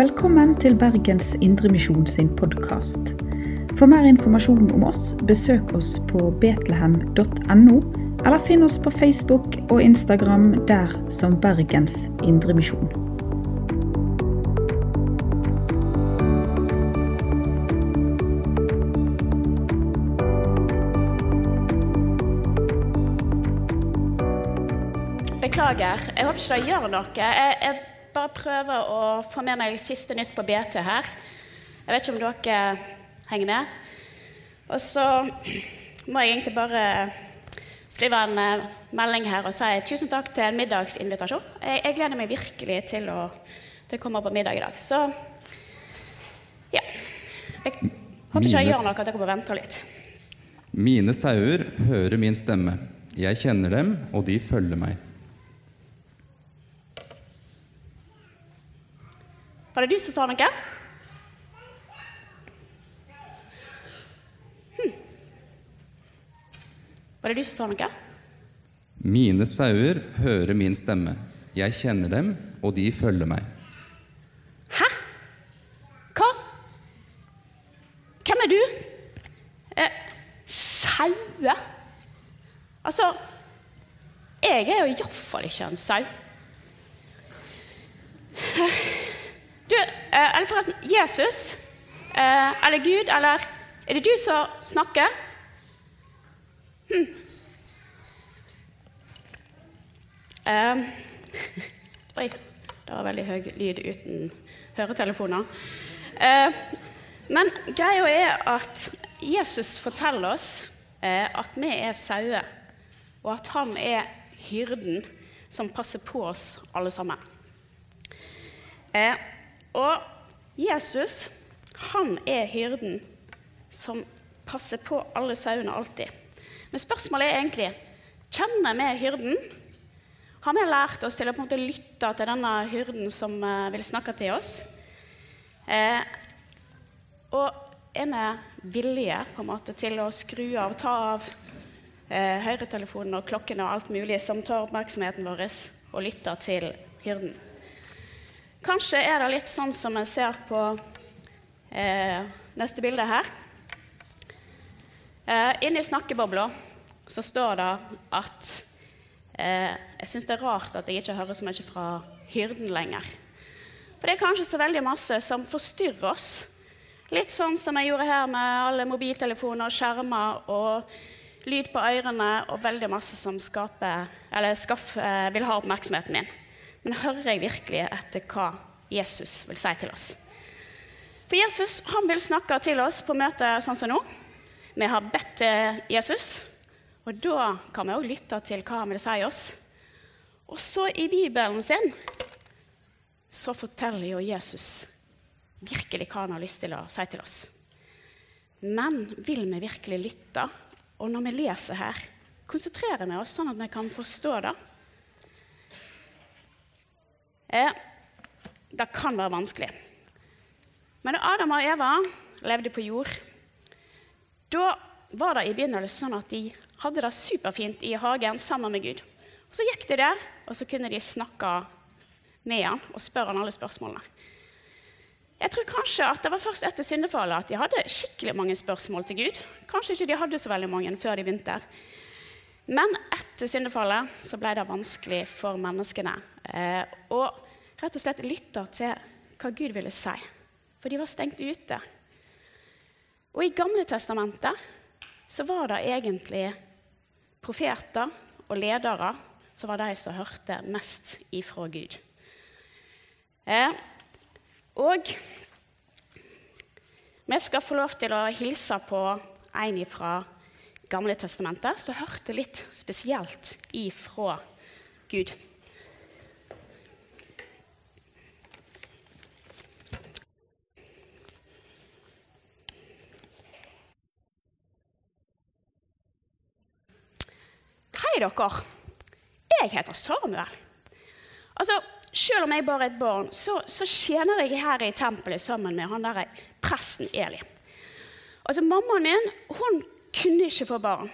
Velkommen til Bergens Indremisjon sin podkast. For mer informasjon om oss, besøk oss på betlehem.no, eller finn oss på Facebook og Instagram der som Bergens Indremisjon. Beklager. Jeg håper ikke det gjør noe. Jeg, jeg bare prøve å få med meg siste nytt på BT her. Jeg vet ikke om dere henger med. Og så må jeg egentlig bare skrive en eh, melding her og si tusen takk til en middagsinvitasjon. Jeg, jeg gleder meg virkelig til å, til å komme på middag i dag. Så ja. Jeg håper ikke jeg gjør noe at dere må vente litt. Mine sauer hører min stemme. Jeg kjenner dem, og de følger meg. Var det du som sa noe? Hm. Var det du som sa noe? Mine sauer hører min stemme. Jeg kjenner dem, og de følger meg. Hæ? Hva? Hvem er du? Eh, sauer? Altså, jeg er jo iallfall ikke en sau. Du, eh, eller forresten Jesus, eh, eller Gud, eller Er det du som snakker? Hm. Um. oi, det var veldig høy lyd uten høretelefoner. Eh, men greia er at Jesus forteller oss eh, at vi er sauer, og at han er hyrden som passer på oss alle sammen. Eh, og Jesus, han er hyrden som passer på alle sauene alltid. Men spørsmålet er egentlig kjenner vi hyrden. Har vi lært oss til å på en måte lytte til denne hyrden som eh, vil snakke til oss? Eh, og er vi villige på en måte til å skru av, ta av eh, høyretelefonen og klokkene og alt mulig som tar oppmerksomheten vår, og lytte til hyrden? Kanskje er det litt sånn som en ser på eh, neste bilde her. Eh, inne i snakkebobla så står det at eh, jeg syns det er rart at jeg ikke hører så mye fra hyrden lenger. For det er kanskje så veldig masse som forstyrrer oss. Litt sånn som jeg gjorde her med alle mobiltelefoner og skjermer og lyd på ørene og veldig masse som skaper, eller skaff, eh, vil ha oppmerksomheten min. Men hører jeg virkelig etter hva Jesus vil si til oss? For Jesus han vil snakke til oss på møte sånn som nå. Vi har bedt Jesus, og da kan vi òg lytte til hva han vil si oss. Og så i Bibelen sin så forteller jo Jesus virkelig hva han har lyst til å si til oss. Men vil vi virkelig lytte? Og når vi leser her, konsentrerer vi oss sånn at vi kan forstå det? Eh, det kan være vanskelig. Men da Adam og Eva levde på jord, da var det i begynnelsen sånn at de hadde det superfint i hagen sammen med Gud. Og Så gikk de der, og så kunne de snakke med han og spørre han alle spørsmålene. Jeg tror kanskje at det var først etter syndefallet at de hadde skikkelig mange spørsmål til Gud. Kanskje ikke de hadde så veldig mange før de begynte. Men etter syndefallet så ble det vanskelig for menneskene. Eh, og rett og slett lytte til hva Gud ville si. For de var stengt ute. Og i Gamle testamentet så var det egentlig profeter og ledere som var de som hørte mest ifra Gud. Eh, og vi skal få lov til å hilse på en fra Gamle testamentet som hørte litt spesielt ifra Gud. Dere. Jeg heter Samuel. Altså, Selv om jeg bare er et barn, så, så tjener jeg her i tempelet sammen med han der presten Eli. Altså, Mammaen min hun kunne ikke få barn,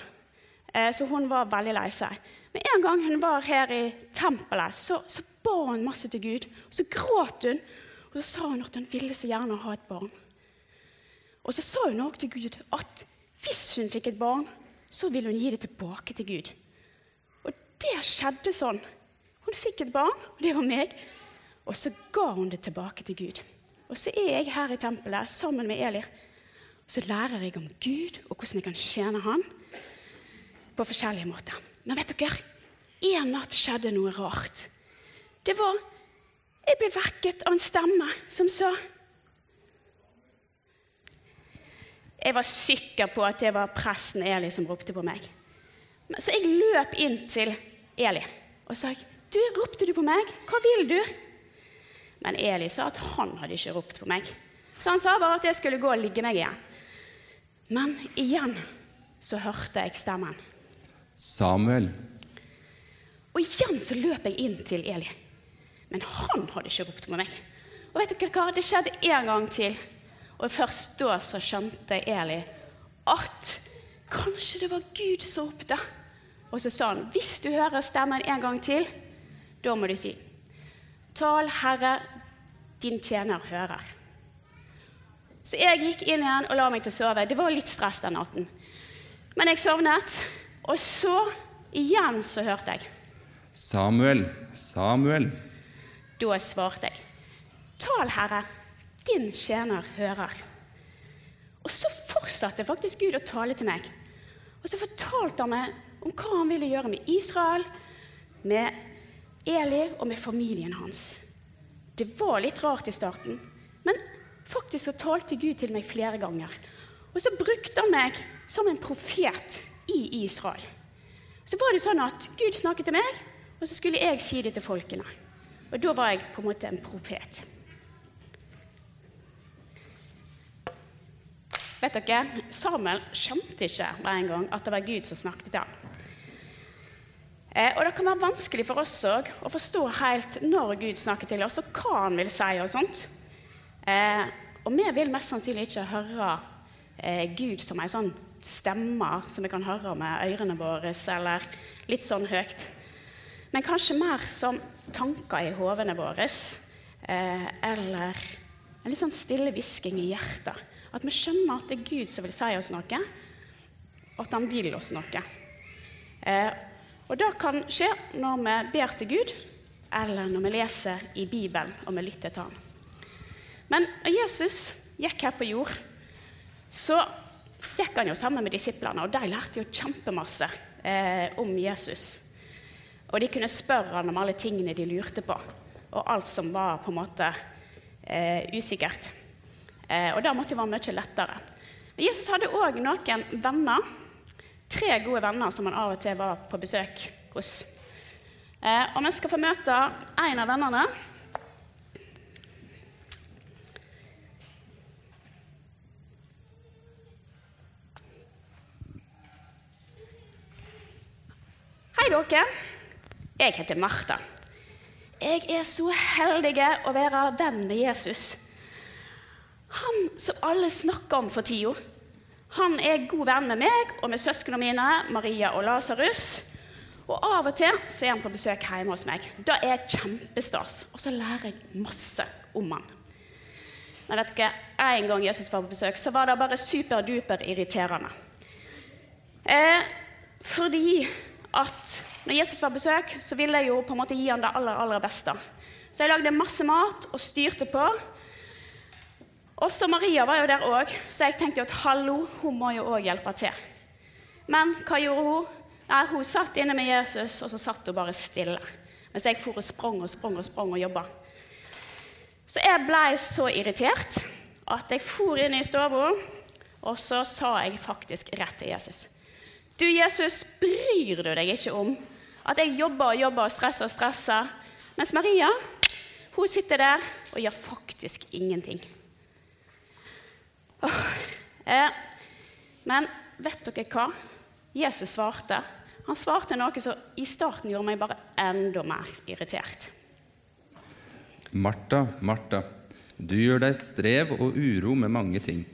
eh, så hun var veldig lei seg. Men en gang hun var her i tempelet, så, så ba hun masse til Gud. Og så gråt hun, Og så sa hun at hun ville så gjerne ha et barn. Og så sa hun også til Gud at hvis hun fikk et barn, så ville hun gi det tilbake til Gud. Det skjedde sånn. Hun fikk et barn, og det var meg. Og så ga hun det tilbake til Gud. Og så er jeg her i tempelet sammen med Eli. Og så lærer jeg om Gud og hvordan jeg kan tjene Han på forskjellige måter. Men vet dere, en natt skjedde noe rart. Det var Jeg ble vekket av en stemme som sa Jeg var sikker på at det var presten Eli som ropte på meg. Så jeg løp inn til Eli og sa du, ropte du på meg? Hva vil du? Men Eli sa at han hadde ikke ropt på meg. Så han sa bare at jeg skulle gå og ligge meg igjen. Men igjen så hørte jeg stemmen. Samuel. Og igjen så løp jeg inn til Eli. Men han hadde ikke ropt på meg. Og vet dere hva? Det skjedde en gang til. Og først da så skjønte Eli at kanskje det var Gud som ropte. Og så sa han, hvis du hører stemmen en gang til, da må du si Tal, Herre, din tjener hører. Så jeg gikk inn igjen og la meg til å sove. Det var litt stress den natten. Men jeg sovnet, og så igjen så hørte jeg. Samuel, Samuel. Da svarte jeg. Tal, Herre, din tjener hører. Og så fortsatte faktisk Gud å tale til meg. Og så fortalte han meg om hva han ville gjøre med Israel, med Eli og med familien hans. Det var litt rart i starten, men faktisk så talte Gud til meg flere ganger. Og så brukte han meg som en profet i Israel. Så var det sånn at Gud snakket til meg, og så skulle jeg si det til folkene. Og da var jeg på en måte en profet. Vet dere, Samuel skjønte ikke en gang at det var Gud som snakket til ham. Eh, og det kan være vanskelig for oss òg å forstå helt når Gud snakker til oss, og hva han vil si. Og sånt. Eh, og vi vil mest sannsynlig ikke høre eh, Gud som en sånn stemme som vi kan høre med ørene våre, eller litt sånn høyt. Men kanskje mer som tanker i hovene våre, eller en litt sånn stille hvisking i hjertet. At vi skjønner at det er Gud som vil si oss noe, og at han vil oss noe. Og det kan skje når vi ber til Gud, eller når vi leser i Bibelen og vi lytter til Han. Men når Jesus gikk her på jord, så gikk han jo sammen med disiplene, og de lærte jo kjempemasse eh, om Jesus. Og de kunne spørre han om alle tingene de lurte på, og alt som var på en måte eh, usikkert. Eh, og det måtte jo være mye lettere. Men Jesus hadde òg noen venner tre gode venner som han av og til var på besøk hos. Eh, og vi skal få møte en av vennene. Hei, dere. Jeg heter Martha. Jeg er så heldig å være venn med Jesus. Han som alle snakker om for tida. Han er god venn med meg og med søsknene mine, Maria og Lasarus. Og av og til så er han på besøk hjemme hos meg. Da er jeg kjempestas, og så lærer jeg masse om han. Men vet dere, En gang Jesus var på besøk, så var det bare superduper irriterende. Eh, fordi at når Jesus var på besøk, så ville jeg jo på en måte gi han det aller, aller beste. Så jeg lagde masse mat og styrte på. Også Maria var jo der òg, så jeg tenkte at hallo, hun må jo òg hjelpe til. Men hva gjorde hun? Nei, Hun satt inne med Jesus, og så satt hun bare stille. Mens jeg for og sprang og sprang og sprang og jobba. Så jeg blei så irritert at jeg for inn i stua, og så sa jeg faktisk rett til Jesus. Du, Jesus, bryr du deg ikke om at jeg jobber og jobber og stresser og stresser, mens Maria hun sitter der og gjør faktisk ingenting. Eh, men vet dere hva? Jesus svarte. Han svarte noe som i starten gjorde meg bare enda mer irritert. Martha, Martha, du gjør deg strev og uro med mange ting,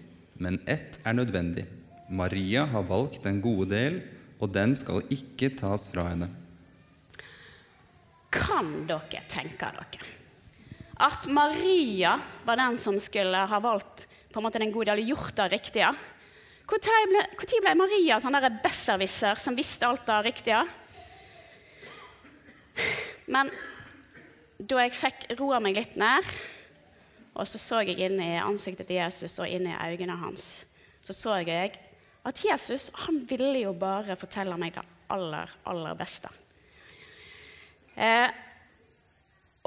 men ett er nødvendig. Maria har valgt den gode del, og den skal ikke tas fra henne. Kan dere tenke dere at Maria var den som skulle ha valgt på en måte den gode, hadde gjort det riktige. Når ble, ble Maria sånn der besserwisser som visste alt det riktige? Men da jeg fikk roa meg litt ned, og så så jeg inn i ansiktet til Jesus og inn i øynene hans, så så jeg at Jesus han ville jo bare fortelle meg det aller, aller beste. Eh,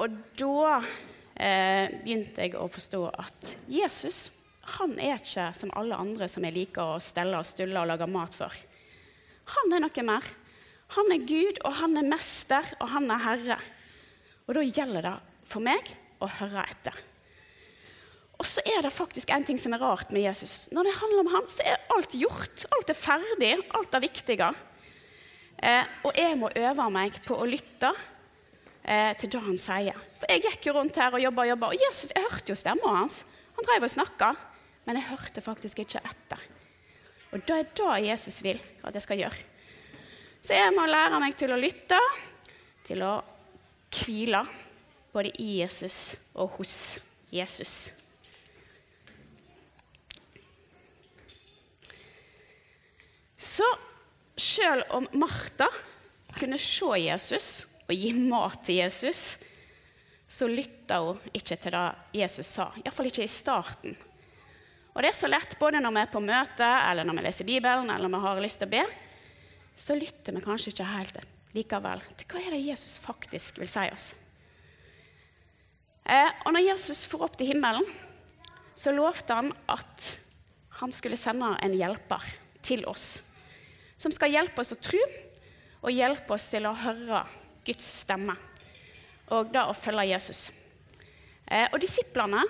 og da eh, begynte jeg å forstå at Jesus han er ikke som alle andre som jeg liker å stelle og stulle og lage mat for. Han er noe mer. Han er Gud, og han er mester, og han er herre. Og da gjelder det for meg å høre etter. Og så er det faktisk en ting som er rart med Jesus. Når det handler om ham, så er alt gjort. Alt er ferdig. Alt er viktige. Eh, og jeg må øve meg på å lytte eh, til det han sier. For jeg gikk jo rundt her og jobba og jobba, og Jesus, jeg hørte jo stemma hans. Han drev og snakka, men jeg hørte faktisk ikke etter. Og det er det Jesus vil at jeg skal gjøre. Så jeg må lære meg til å lytte, til å hvile, både i Jesus og hos Jesus. Så sjøl om Martha kunne se Jesus og gi mat til Jesus, så lytta hun ikke til det Jesus sa. Iallfall ikke i starten. Og det er så lett, både når vi er på møte, eller når vi leser Bibelen, eller når vi har lyst til å be, så lytter vi kanskje ikke helt likevel til hva er det Jesus faktisk vil si oss. Eh, og når Jesus for opp til himmelen, så lovte han at han skulle sende en hjelper til oss som skal hjelpe oss å tro og hjelpe oss til å høre Guds stemme og da å følge Jesus. Eh, og disiplene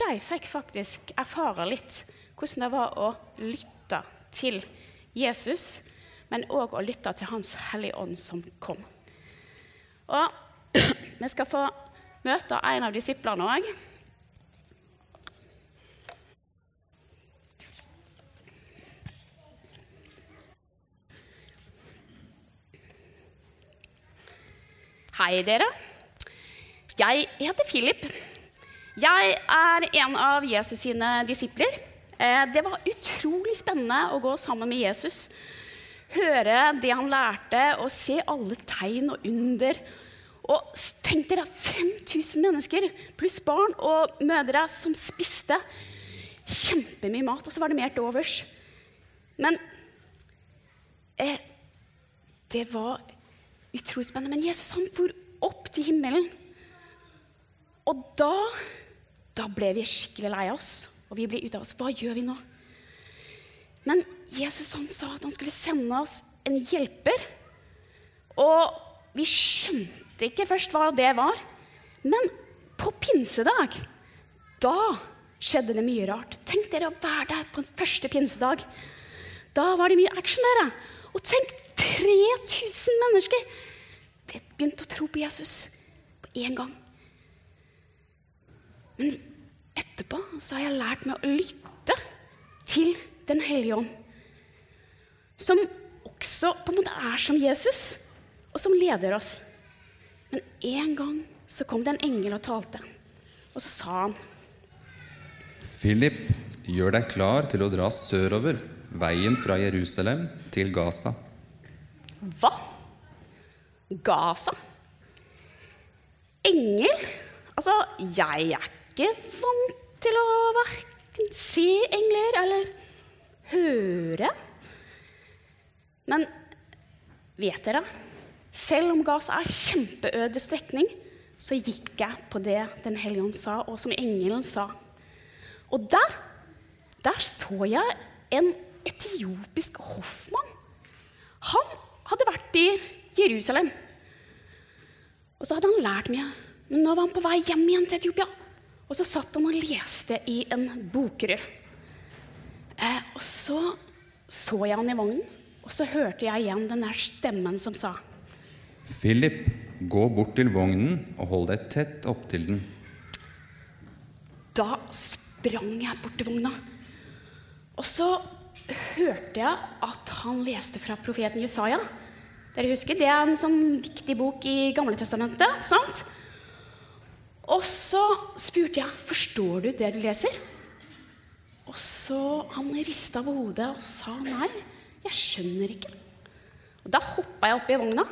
de fikk faktisk erfare litt hvordan det var å lytte til Jesus, men òg å lytte til Hans Hellige Ånd som kom. Og vi skal få møte en av disiplene òg. Hei, dere. Jeg heter Philip. Jeg er en av Jesus sine disipler. Eh, det var utrolig spennende å gå sammen med Jesus. Høre det han lærte, og se alle tegn og under. Og tenk dere 5000 mennesker pluss barn og mødre som spiste kjempemye mat, og så var det mer til overs. Men eh, det var utrolig spennende. Men Jesus han for opp til himmelen. Og da, da ble vi skikkelig lei oss, og vi ble ute av oss. Hva gjør vi nå? Men Jesus han sa at han skulle sende oss en hjelper. Og vi skjønte ikke først hva det var. Men på pinsedag, da skjedde det mye rart. Tenk dere å være der på en første pinsedag. Da var det mye action, dere. Og tenk 3000 mennesker! Det begynte å tro på Jesus på én gang. Men etterpå så har jeg lært meg å lytte til Den hellige ånd. Som også på en måte er som Jesus, og som leder oss. Men en gang så kom det en engel og talte, og så sa han Philip, gjør deg klar til å dra sørover, veien fra Jerusalem til Gaza. Hva? Gaza? Engel? Altså, jeg er ikke vant til å verken se engler eller høre. Men vet dere, selv om Gaza er kjempeøde strekning, så gikk jeg på det Den hellige ånd sa, og som engelen sa. Og der, der så jeg en etiopisk hoffmann. Han hadde vært i Jerusalem. Og så hadde han lært mye. Men nå var han på vei hjem igjen til Etiopia. Og så satt han og leste i en bokrull. Eh, og så så jeg han i vognen, og så hørte jeg igjen den der stemmen som sa Philip, gå bort til vognen og hold deg tett opptil den. Da sprang jeg bort til vogna. Og så hørte jeg at han leste fra profeten Jesaja. Dere husker, Det er en sånn viktig bok i Gamle Testamentet. sant? Og så spurte jeg forstår du det du leser. Og så Han rista på hodet og sa nei, jeg skjønner ikke. Og Da hoppa jeg opp i vogna,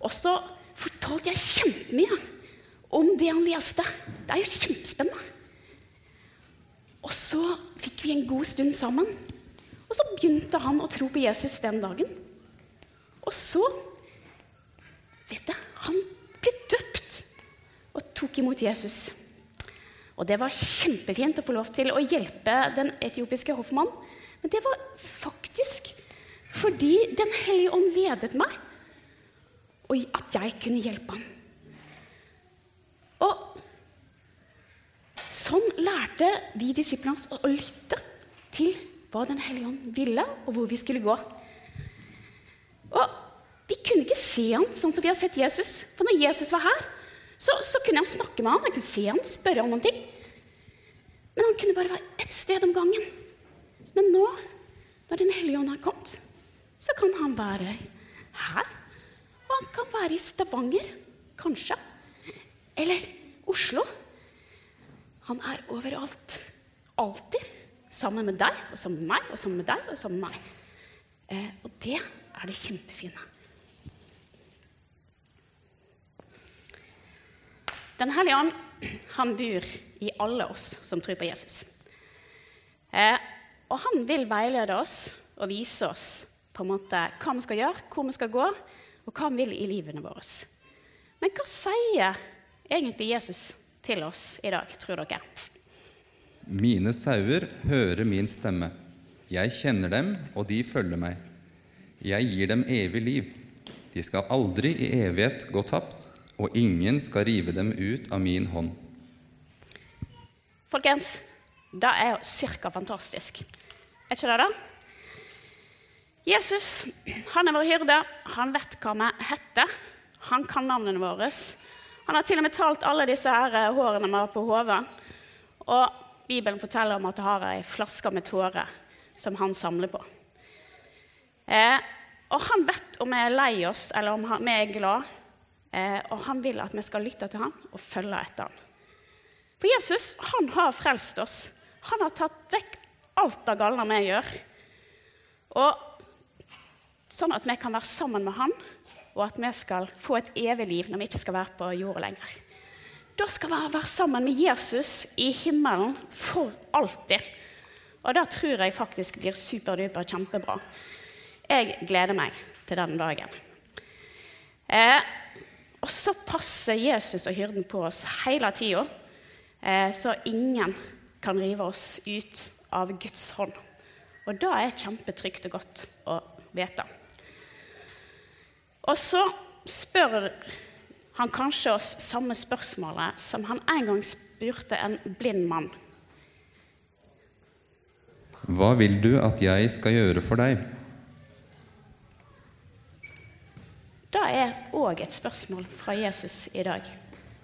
og så fortalte jeg kjempemye om det han leste. Det er jo kjempespennende. Og så fikk vi en god stund sammen. Og så begynte han å tro på Jesus den dagen. Og så vet jeg, Han ble døpt og tok imot Jesus. Og det var kjempefint å få lov til å hjelpe den etiopiske hoffmannen. Men det var faktisk fordi Den hellige ånd ledet meg, og at jeg kunne hjelpe ham. Og sånn lærte vi disiplene oss å lytte til hva Den hellige ånd ville, og hvor vi skulle gå. Og vi kunne ikke se ham sånn som vi har sett Jesus. For når Jesus var her, så, så kunne jeg snakke med han, jeg kunne se han, spørre om ting. Men han kunne bare være ett sted om gangen. Men nå, når Den hellige ånd har kommet, så kan han være her. Og han kan være i Stavanger, kanskje. Eller Oslo. Han er overalt. Alltid. Sammen med deg og sammen med meg og sammen med deg og sammen med meg. Eh, og det er det kjempefine. Den hellige ånd han bor i alle oss som tror på Jesus. Eh, og han vil veilede oss og vise oss på en måte hva vi skal gjøre, hvor vi skal gå, og hva han vil i livene våre. Men hva sier egentlig Jesus til oss i dag, tror dere? Mine sauer hører min stemme. Jeg kjenner dem, og de følger meg. Jeg gir dem evig liv. De skal aldri i evighet gå tapt, og ingen skal rive dem ut av min hånd. Folkens, det er jo cirka fantastisk. Er ikke det, da? Jesus han er vår hyrde. Han vet hva vi heter. Han kan navnene våre. Han har til og med talt alle disse her eh, hårene vi har på hodet. Og Bibelen forteller om at han har ei flaske med tårer som han samler på. Eh, og han vet om vi er lei oss, eller om vi er glad. Eh, og han vil at vi skal lytte til ham og følge etter ham. For Jesus han har frelst oss. Han har tatt vekk alt det galne vi gjør. Og sånn at vi kan være sammen med han, og at vi skal få et evig liv når vi ikke skal være på jorda lenger. Da skal vi være sammen med Jesus i himmelen for alltid. Og det tror jeg faktisk blir superduper kjempebra. Jeg gleder meg til den dagen. Eh, og så passer Jesus og hyrden på oss hele tida, eh, så ingen kan rive oss ut av Guds hånd. Og det er kjempetrygt og godt å vite. Og så spør han kanskje oss samme spørsmålet som han en gang spurte en blind mann. Hva vil du at jeg skal gjøre for deg? Det er òg et spørsmål fra Jesus i dag.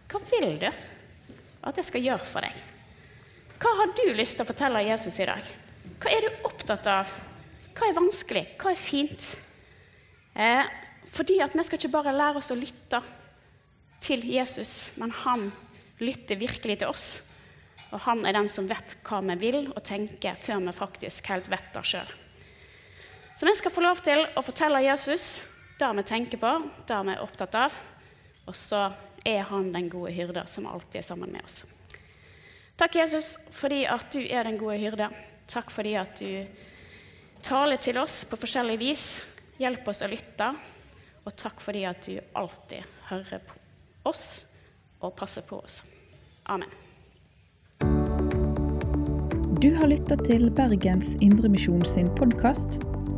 Hva vil du at jeg skal gjøre for deg? Hva har du lyst til å fortelle Jesus i dag? Hva er du opptatt av? Hva er vanskelig? Hva er fint? Eh, fordi at vi skal ikke bare lære oss å lytte til Jesus, men han lytter virkelig til oss. Og han er den som vet hva vi vil og tenker, før vi faktisk helt vet det sjøl. Så vi skal få lov til å fortelle Jesus det vi tenker på, det vi er opptatt av. Og så er han den gode hyrde som alltid er sammen med oss. Takk, Jesus, fordi at du er den gode hyrde. Takk fordi at du taler til oss på forskjellig vis. Hjelp oss å lytte. Og takk fordi at du alltid hører på oss og passer på oss. Amen. Du har lytta til Bergens Indremisjon sin podkast.